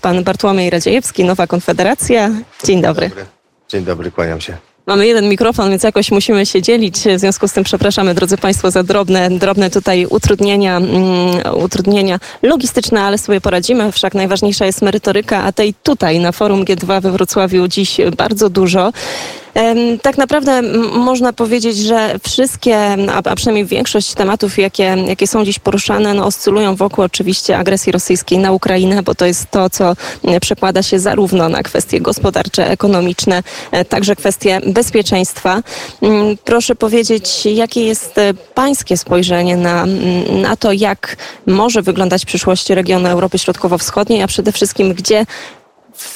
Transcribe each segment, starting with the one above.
Pan Bartłomiej Radziejewski, Nowa Konfederacja. Dzień dobry. Dzień dobry, kłaniam się. Mamy jeden mikrofon, więc jakoś musimy się dzielić. W związku z tym przepraszamy, drodzy Państwo, za drobne, drobne tutaj utrudnienia, um, utrudnienia logistyczne, ale sobie poradzimy. Wszak najważniejsza jest merytoryka, a tej tutaj na forum G2 we Wrocławiu dziś bardzo dużo. Tak naprawdę można powiedzieć, że wszystkie, a przynajmniej większość tematów, jakie, jakie są dziś poruszane, no, oscylują wokół oczywiście agresji rosyjskiej na Ukrainę, bo to jest to, co przekłada się zarówno na kwestie gospodarcze, ekonomiczne, e, także kwestie bezpieczeństwa. Proszę powiedzieć, jakie jest e, pańskie spojrzenie na, na to, jak może wyglądać przyszłość regionu Europy Środkowo-Wschodniej, a przede wszystkim gdzie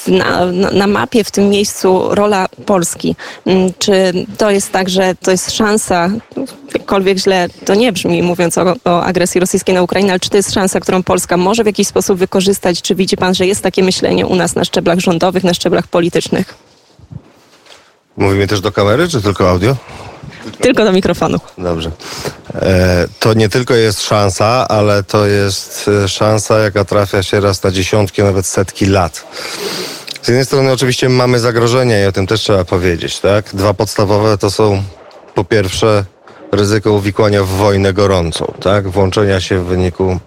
na, na, mapie w tym miejscu rola Polski. Mm, czy to jest tak, że to jest szansa, jakkolwiek źle to nie brzmi, mówiąc o, o, agresji rosyjskiej na Ukrainę, ale czy to jest szansa, którą Polska może w jakiś sposób wykorzystać? Czy widzi pan, że jest takie myślenie u nas na szczeblach rządowych, na szczeblach politycznych? Mówimy też do kamery, czy tylko audio? Tylko do mikrofonu. Dobrze. E, to nie tylko jest szansa, ale to jest e, szansa, jaka trafia się raz na dziesiątki, nawet setki lat. Z jednej strony oczywiście mamy zagrożenia i o tym też trzeba powiedzieć, tak? Dwa podstawowe to są po pierwsze ryzyko uwikłania w wojnę gorącą, tak? Włączenia się w wyniku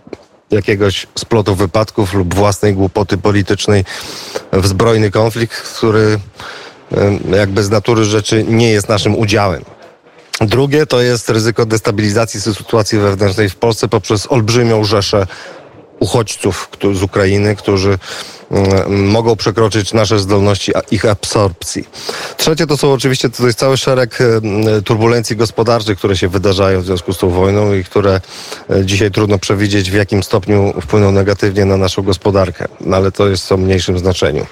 jakiegoś splotu wypadków lub własnej głupoty politycznej w zbrojny konflikt, który jakby z natury rzeczy nie jest naszym udziałem. Drugie to jest ryzyko destabilizacji sytuacji wewnętrznej w Polsce poprzez olbrzymią rzeszę uchodźców z Ukrainy, którzy Mm, mogą przekroczyć nasze zdolności ich absorpcji. Trzecie to są oczywiście, to jest cały szereg mm, turbulencji gospodarczych, które się wydarzają w związku z tą wojną i które e, dzisiaj trudno przewidzieć w jakim stopniu wpłyną negatywnie na naszą gospodarkę, no ale to jest o mniejszym znaczeniu.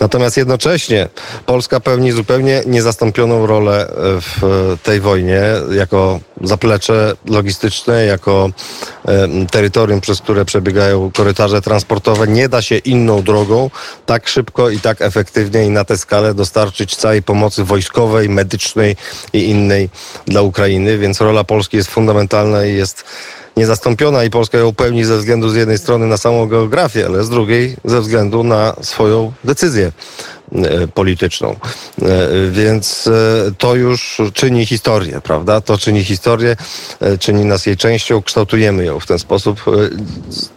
Natomiast jednocześnie Polska pełni zupełnie niezastąpioną rolę e, w tej wojnie jako zaplecze logistyczne, jako e, terytorium, przez które przebiegają korytarze transportowe. Nie da się inną drogą tak szybko i tak efektywnie i na tę skalę dostarczyć całej pomocy wojskowej, medycznej i innej dla Ukrainy, więc rola Polski jest fundamentalna i jest niezastąpiona i Polska ją pełni ze względu z jednej strony na samą geografię, ale z drugiej ze względu na swoją decyzję polityczną. E, więc e, to już czyni historię, prawda? To czyni historię, czyni nas jej częścią, kształtujemy ją w ten sposób.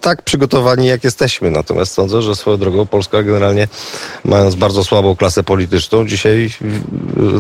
Tak przygotowani, jak jesteśmy. Natomiast sądzę, że swoją drogą Polska generalnie, mając bardzo słabą klasę polityczną, dzisiaj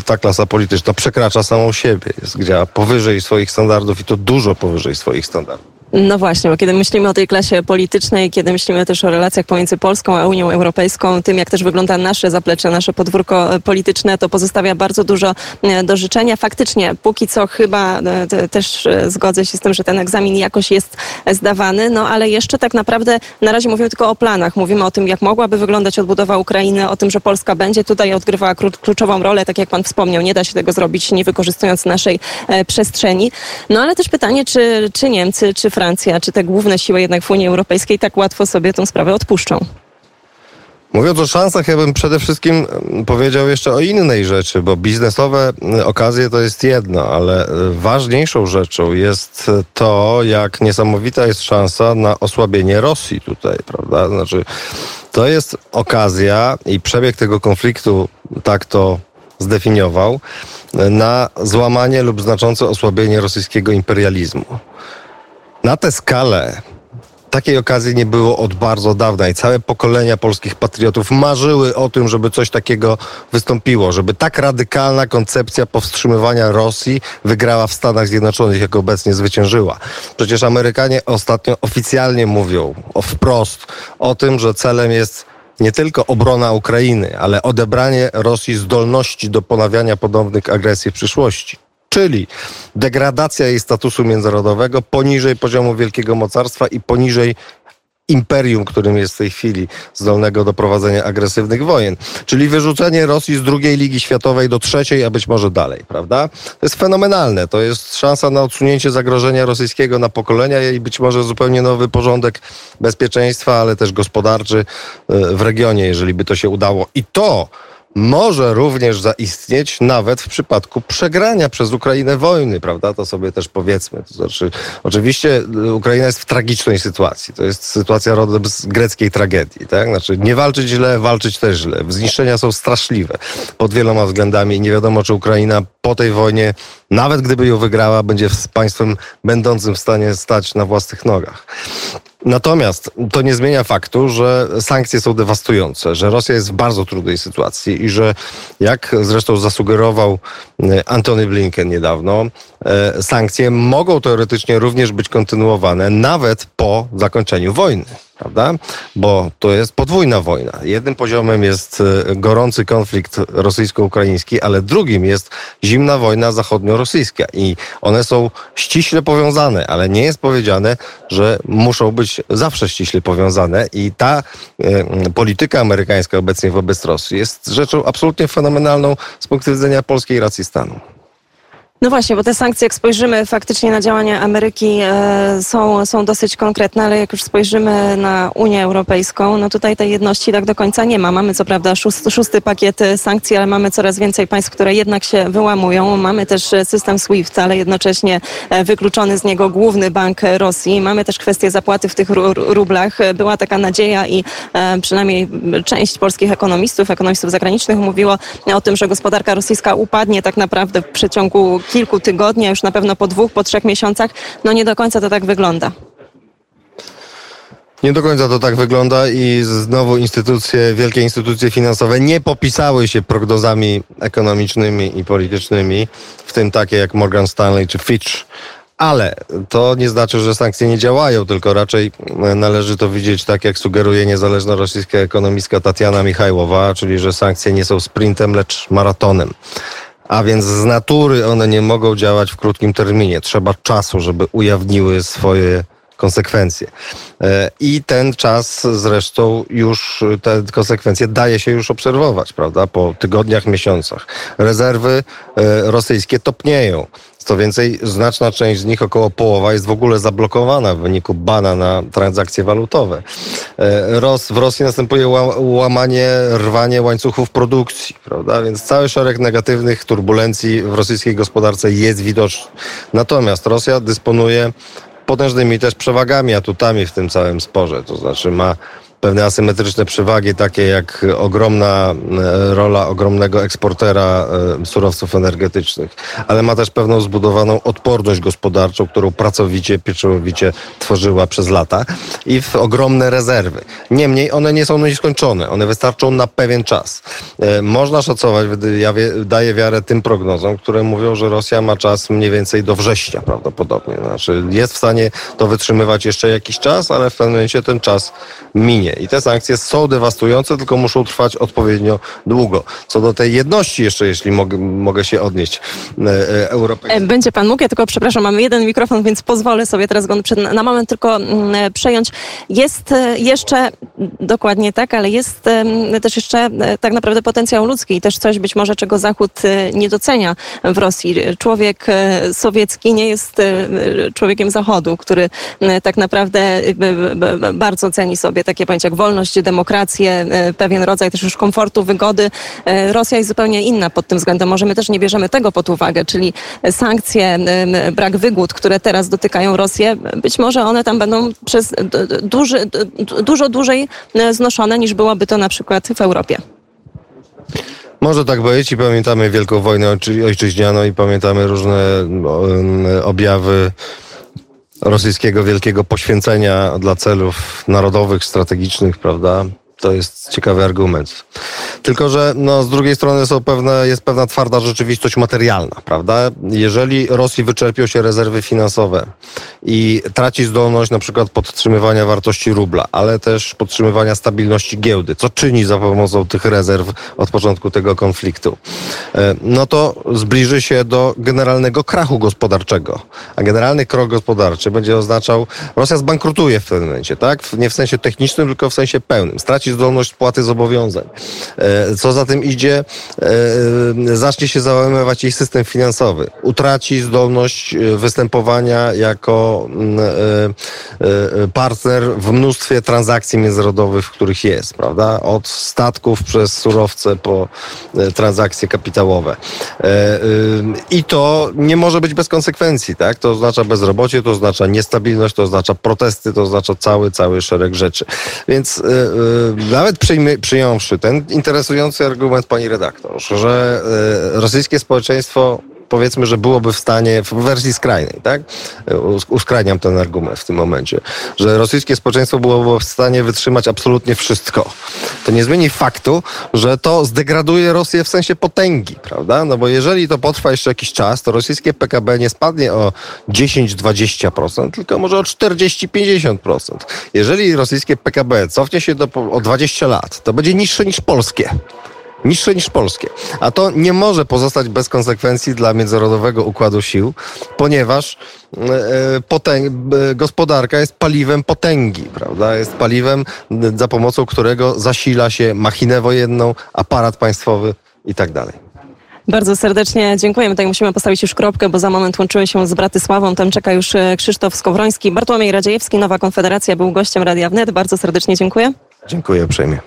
ta klasa polityczna przekracza samą siebie. Jest gdzie powyżej swoich standardów i to dużo powyżej swoich standardów. No właśnie, bo kiedy myślimy o tej klasie politycznej, kiedy myślimy też o relacjach pomiędzy Polską a Unią Europejską, tym jak też wygląda nasze zaplecze, nasze podwórko polityczne, to pozostawia bardzo dużo e, do życzenia. Faktycznie, póki co chyba e, też e, zgodzę się z tym, że ten egzamin jakoś jest zdawany, no ale jeszcze tak naprawdę na razie mówimy tylko o planach. Mówimy o tym, jak mogłaby wyglądać odbudowa Ukrainy, o tym, że Polska będzie tutaj odgrywała kluczową rolę, tak jak pan wspomniał. Nie da się tego zrobić, nie wykorzystując naszej przestrzeni. No ale też pytanie, czy, czy Niemcy, czy Francja, czy te główne siły jednak w Unii Europejskiej tak łatwo sobie tę sprawę odpuszczą? Mówiąc o szansach, ja bym przede wszystkim mm, powiedział jeszcze o innej rzeczy, bo biznesowe mm, okazje to jest jedno, ale y, ważniejszą rzeczą jest to, jak niesamowita jest szansa na osłabienie Rosji tutaj, prawda? Znaczy, to jest okazja i przebieg tego konfliktu tak to zdefiniował, na złamanie lub znaczące osłabienie rosyjskiego imperializmu. Na tę skalę takiej okazji nie było od bardzo dawna i całe pokolenia polskich patriotów marzyły o tym, żeby coś takiego wystąpiło, żeby tak radykalna koncepcja powstrzymywania Rosji wygrała w Stanach Zjednoczonych, jak obecnie zwyciężyła. Przecież Amerykanie ostatnio oficjalnie mówią o wprost o tym, że celem jest nie tylko obrona Ukrainy, ale odebranie Rosji zdolności do ponawiania podobnych agresji w przyszłości czyli degradacja jej statusu międzynarodowego poniżej poziomu wielkiego mocarstwa i poniżej imperium, którym jest w tej chwili zdolnego do prowadzenia agresywnych wojen. Czyli wyrzucenie Rosji z drugiej ligi światowej do trzeciej, a być może dalej, prawda? To jest fenomenalne. To jest szansa na odsunięcie zagrożenia rosyjskiego na pokolenia i być może zupełnie nowy porządek bezpieczeństwa, ale też gospodarczy e, w regionie, jeżeli by to się udało. I to może również zaistnieć nawet w przypadku przegrania przez Ukrainę wojny, prawda? To sobie też powiedzmy. To znaczy, oczywiście Ukraina jest w tragicznej sytuacji. To jest sytuacja rodem z greckiej tragedii, tak? Znaczy, nie walczyć źle, walczyć też źle. Zniszczenia są straszliwe pod wieloma względami i nie wiadomo, czy Ukraina po tej wojnie, nawet gdyby ją wygrała, będzie państwem będącym w stanie stać na własnych nogach. Natomiast to nie zmienia faktu, że sankcje są dewastujące, że Rosja jest w bardzo trudnej sytuacji i że, jak zresztą zasugerował e, Antony Blinken niedawno, e, sankcje mogą teoretycznie również być kontynuowane nawet po zakończeniu wojny prawda? Bo to jest podwójna wojna. Jednym poziomem jest e, gorący konflikt rosyjsko-ukraiński, ale drugim jest zimna wojna zachodnio-rosyjska i one są ściśle powiązane, ale nie jest powiedziane, że muszą być zawsze ściśle powiązane i ta e, polityka amerykańska obecnie wobec Rosji jest rzeczą absolutnie fenomenalną z punktu widzenia polskiej racji stanu. No właśnie, bo te sankcje, jak spojrzymy faktycznie na działania Ameryki, e, są, są dosyć konkretne, ale jak już spojrzymy na Unię Europejską, no tutaj tej jedności tak do końca nie ma. Mamy co prawda szósty, szósty pakiet sankcji, ale mamy coraz więcej państw, które jednak się wyłamują. Mamy też system SWIFT, ale jednocześnie e, wykluczony z niego główny bank Rosji. Mamy też kwestię zapłaty w tych rublach. Była taka nadzieja i e, przynajmniej część polskich ekonomistów, ekonomistów zagranicznych mówiło o tym, że gospodarka rosyjska upadnie tak naprawdę w przeciągu kilku tygodni, a już na pewno po dwóch, po trzech miesiącach, no nie do końca to tak wygląda. Nie do końca to tak wygląda i znowu instytucje, wielkie instytucje finansowe nie popisały się prognozami ekonomicznymi i politycznymi, w tym takie jak Morgan Stanley czy Fitch. Ale to nie znaczy, że sankcje nie działają, tylko raczej należy to widzieć tak, jak sugeruje niezależna rosyjska ekonomistka Tatiana Michajłowa, czyli że sankcje nie są sprintem, lecz maratonem a więc z natury one nie mogą działać w krótkim terminie. Trzeba czasu, żeby ujawniły swoje konsekwencje. E, I ten czas zresztą już, te konsekwencje daje się już obserwować, prawda, po tygodniach, miesiącach. Rezerwy e, rosyjskie topnieją. Co więcej, znaczna część z nich, około połowa, jest w ogóle zablokowana w wyniku bana na transakcje walutowe. E, Ros, w Rosji następuje łamanie, rwanie łańcuchów produkcji, prawda? Więc cały szereg negatywnych turbulencji w rosyjskiej gospodarce jest widoczny. Natomiast Rosja dysponuje potężnymi też przewagami, atutami w tym całym sporze. To znaczy ma pewne asymetryczne przewagi, takie jak ogromna e, rola ogromnego eksportera e, surowców energetycznych, ale ma też pewną zbudowaną odporność gospodarczą, którą pracowicie, pieczołowicie tworzyła przez lata i w ogromne rezerwy. Niemniej one nie są nieskończone, one wystarczą na pewien czas. E, można szacować, ja daję wiarę tym prognozom, które mówią, że Rosja ma czas mniej więcej do września prawdopodobnie. Znaczy jest w stanie to wytrzymywać jeszcze jakiś czas, ale w pewnym momencie ten czas minie. I te sankcje są dewastujące, tylko muszą trwać odpowiednio długo. Co do tej jedności jeszcze, jeśli mogę, mogę się odnieść e, e, europejskiej. Będzie pan mógł, ja tylko przepraszam, mamy jeden mikrofon, więc pozwolę sobie teraz go na moment tylko mm, e, przejąć. Jest jeszcze, dokładnie tak, ale jest też jeszcze tak naprawdę potencjał ludzki i też coś być może, czego Zachód nie docenia w Rosji. Człowiek sowiecki nie jest człowiekiem Zachodu, który tak naprawdę bardzo ceni sobie takie jak wolność, demokrację, e, pewien rodzaj też już komfortu, wygody. E, Rosja jest zupełnie inna pod tym względem. Może my też nie bierzemy tego pod uwagę, czyli sankcje, brak wygód, które teraz dotykają Rosję, być może one tam będą przez duży, dużo dłużej e, znoszone niż byłoby to na przykład w Europie. Może tak być i pamiętamy Wielką Wojnę Ojczyźnianą i pamiętamy różne objawy rosyjskiego wielkiego poświęcenia dla celów narodowych, strategicznych, prawda? To jest ciekawy argument. Tylko, że no, z drugiej strony są pewne, jest pewna twarda rzeczywistość materialna, prawda? Jeżeli Rosji wyczerpią się rezerwy finansowe i traci zdolność na przykład podtrzymywania wartości rubla, ale też podtrzymywania stabilności giełdy, co czyni za pomocą tych rezerw od początku tego konfliktu, e, no to zbliży się do generalnego krachu gospodarczego. A generalny krach gospodarczy będzie oznaczał, Rosja zbankrutuje w tym momencie, tak? Nie w sensie technicznym, tylko w sensie pełnym. Straci zdolność płaty zobowiązań. Co za tym idzie, zacznie się załamywać jej system finansowy. Utraci zdolność występowania jako mm, partner w mnóstwie transakcji międzynarodowych, w których jest, prawda? Od statków przez surowce po transakcje kapitałowe. I to nie może być bez konsekwencji, tak? To oznacza bezrobocie, to oznacza niestabilność, to oznacza protesty, to oznacza cały, cały szereg rzeczy. Więc nawet przyjmy, przyjąwszy ten interesujący argument pani redaktor, że yy, rosyjskie społeczeństwo powiedzmy, że byłoby w stanie, w wersji skrajnej, tak? Uskrajniam ten argument w tym momencie, że rosyjskie społeczeństwo byłoby w stanie wytrzymać absolutnie wszystko. To nie zmieni faktu, że to zdegraduje Rosję w sensie potęgi, prawda? No bo jeżeli to potrwa jeszcze jakiś czas, to rosyjskie PKB nie spadnie o 10-20%, tylko może o 40-50%. Jeżeli rosyjskie PKB cofnie się do, o 20 lat, to będzie niższe niż polskie niższe niż polskie. A to nie może pozostać bez konsekwencji dla międzynarodowego układu sił, ponieważ e, e, potęg, gospodarka jest paliwem potęgi, prawda? Jest paliwem, za pomocą którego zasila się machinę wojenną, aparat państwowy i tak dalej. Bardzo serdecznie dziękujemy. Tutaj musimy postawić już kropkę, bo za moment łączyły się z Bratysławą. Tam czeka już e, Krzysztof Skowroński. Bartłomiej Radziejewski, Nowa Konfederacja, był gościem Radia Wnet. Bardzo serdecznie dziękuję. Dziękuję uprzejmie.